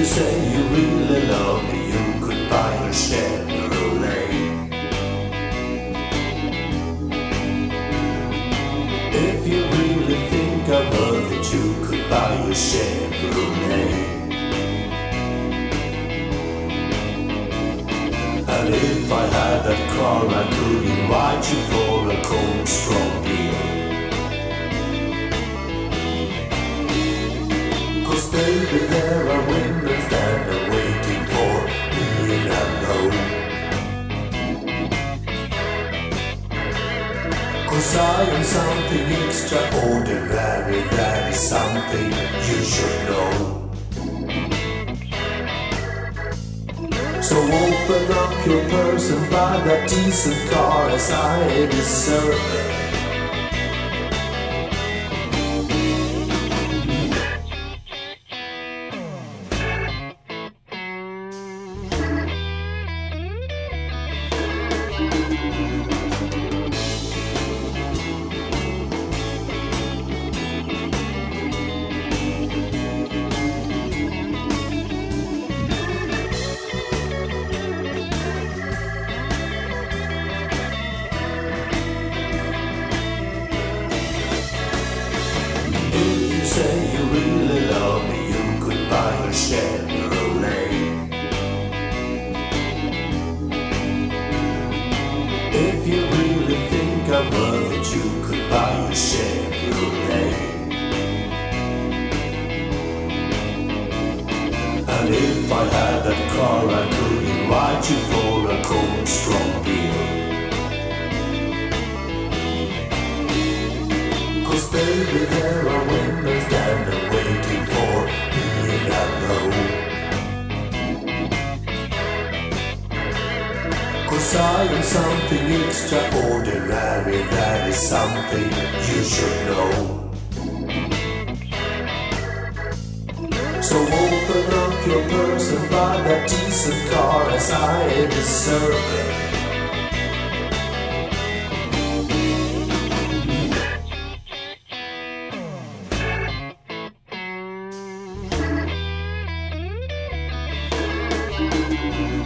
you say you really love me, you could buy a Chevrolet. If you really think I'm worth it, you could buy a Chevrolet. And if I had that car, I could invite you for a cold, strong beer. Cause baby, there are women I am something extraordinary, that is something you should know. So open up your purse and buy that decent car as I deserve. Say you really love me, you could buy a Chevrolet. If you really think I'm worth it, you could buy a Chevrolet. And if I had that car, I could invite you for a cold, strong beer. Cause baby, I am something extraordinary, that is something you should know. So open up your purse and buy that decent car as I deserve.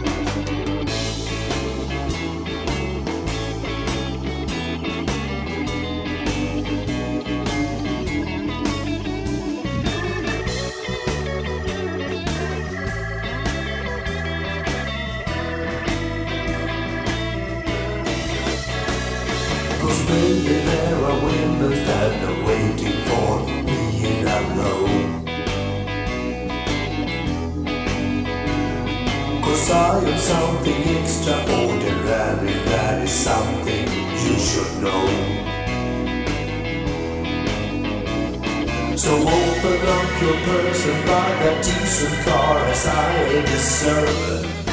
Cause baby, there are women that are waiting for me know. Cause I am something extraordinary, that is something you should know. So open up your purse and buy that decent car as I deserve.